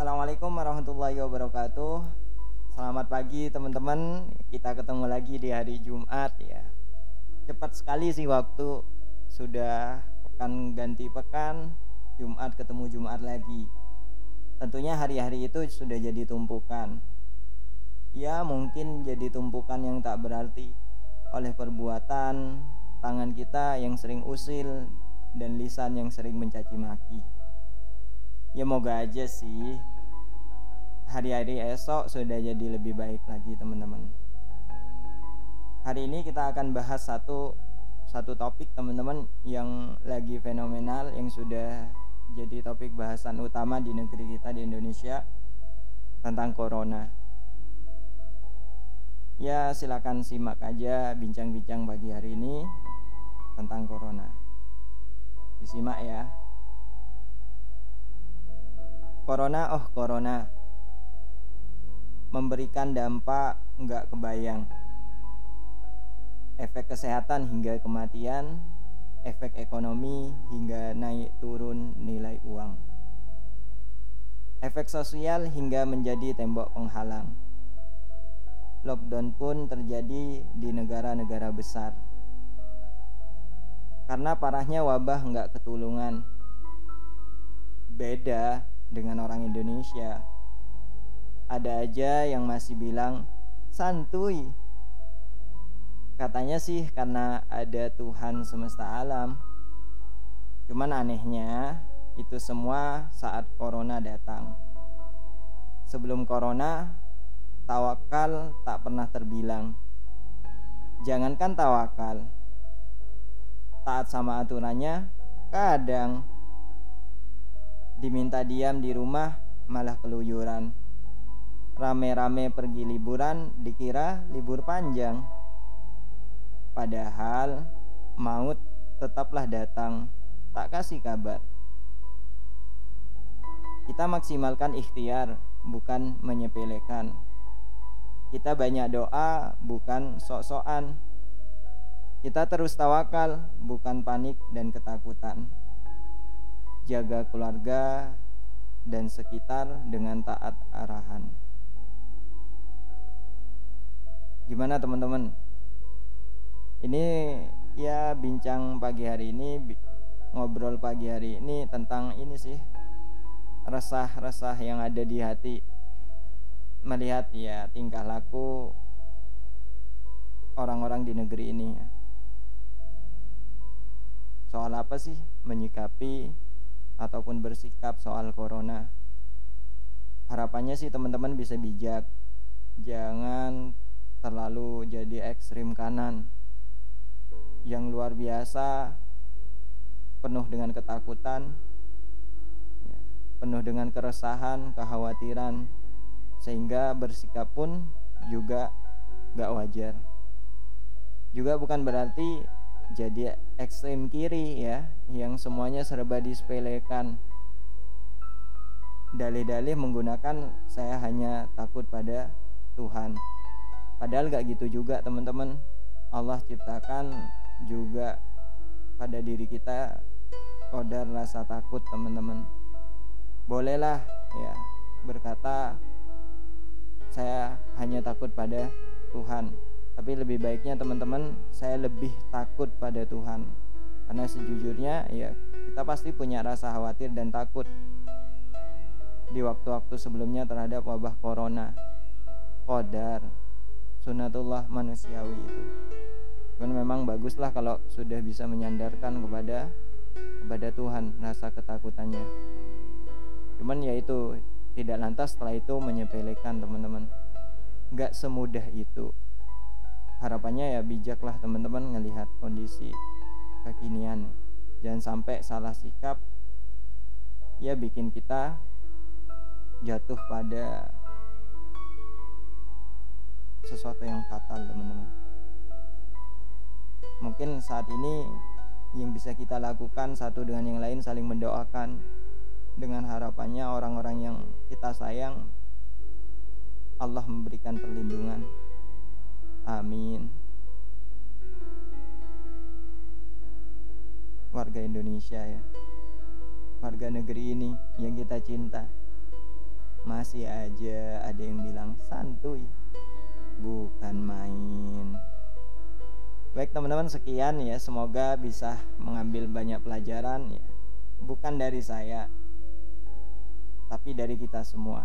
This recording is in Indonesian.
Assalamualaikum warahmatullahi wabarakatuh. Selamat pagi teman-teman. Kita ketemu lagi di hari Jumat ya. Cepat sekali sih waktu sudah pekan ganti pekan, Jumat ketemu Jumat lagi. Tentunya hari-hari itu sudah jadi tumpukan. Ya, mungkin jadi tumpukan yang tak berarti oleh perbuatan tangan kita yang sering usil dan lisan yang sering mencaci maki. Ya moga aja sih hari-hari esok sudah jadi lebih baik lagi teman-teman. Hari ini kita akan bahas satu satu topik teman-teman yang lagi fenomenal yang sudah jadi topik bahasan utama di negeri kita di Indonesia tentang corona. Ya silakan simak aja bincang-bincang pagi hari ini tentang corona. Disimak ya. Corona, oh corona memberikan dampak nggak kebayang. Efek kesehatan hingga kematian, efek ekonomi hingga naik turun nilai uang. Efek sosial hingga menjadi tembok penghalang. Lockdown pun terjadi di negara-negara besar. Karena parahnya wabah nggak ketulungan. Beda dengan orang Indonesia. Ada aja yang masih bilang santuy. Katanya sih karena ada Tuhan semesta alam. Cuman anehnya itu semua saat corona datang. Sebelum corona, tawakal tak pernah terbilang. Jangankan tawakal, taat sama aturannya kadang diminta diam di rumah malah keluyuran. Rame-rame pergi liburan dikira libur panjang. Padahal maut tetaplah datang, tak kasih kabar. Kita maksimalkan ikhtiar, bukan menyepelekan. Kita banyak doa, bukan sok-sokan. Kita terus tawakal, bukan panik dan ketakutan jaga keluarga dan sekitar dengan taat arahan. Gimana teman-teman? Ini ya bincang pagi hari ini ngobrol pagi hari ini tentang ini sih resah-resah yang ada di hati melihat ya tingkah laku orang-orang di negeri ini soal apa sih menyikapi ataupun bersikap soal corona. Harapannya sih teman-teman bisa bijak. Jangan terlalu jadi ekstrim kanan. Yang luar biasa penuh dengan ketakutan, ya, penuh dengan keresahan, kekhawatiran, sehingga bersikap pun juga gak wajar. Juga bukan berarti jadi ekstrem kiri ya yang semuanya serba disepelekan. Dalih-dalih menggunakan saya hanya takut pada Tuhan. Padahal gak gitu juga teman-teman. Allah ciptakan juga pada diri kita kodar rasa takut teman-teman. Bolehlah ya berkata saya hanya takut pada Tuhan tapi lebih baiknya teman-teman saya lebih takut pada Tuhan. Karena sejujurnya ya kita pasti punya rasa khawatir dan takut di waktu-waktu sebelumnya terhadap wabah corona. Kodar sunatullah manusiawi itu. Cuman memang baguslah kalau sudah bisa menyandarkan kepada kepada Tuhan rasa ketakutannya. Cuman ya itu tidak lantas setelah itu menyepelekan teman-teman. Nggak semudah itu harapannya ya bijaklah teman-teman ngelihat kondisi kekinian. Jangan sampai salah sikap ya bikin kita jatuh pada sesuatu yang fatal teman-teman. Mungkin saat ini yang bisa kita lakukan satu dengan yang lain saling mendoakan dengan harapannya orang-orang yang kita sayang Allah memberikan perlindungan Amin. Warga Indonesia ya. Warga negeri ini yang kita cinta. masih aja ada yang bilang santuy bukan main baik teman-teman sekian ya semoga bisa mengambil banyak pelajaran ya bukan dari saya tapi dari kita semua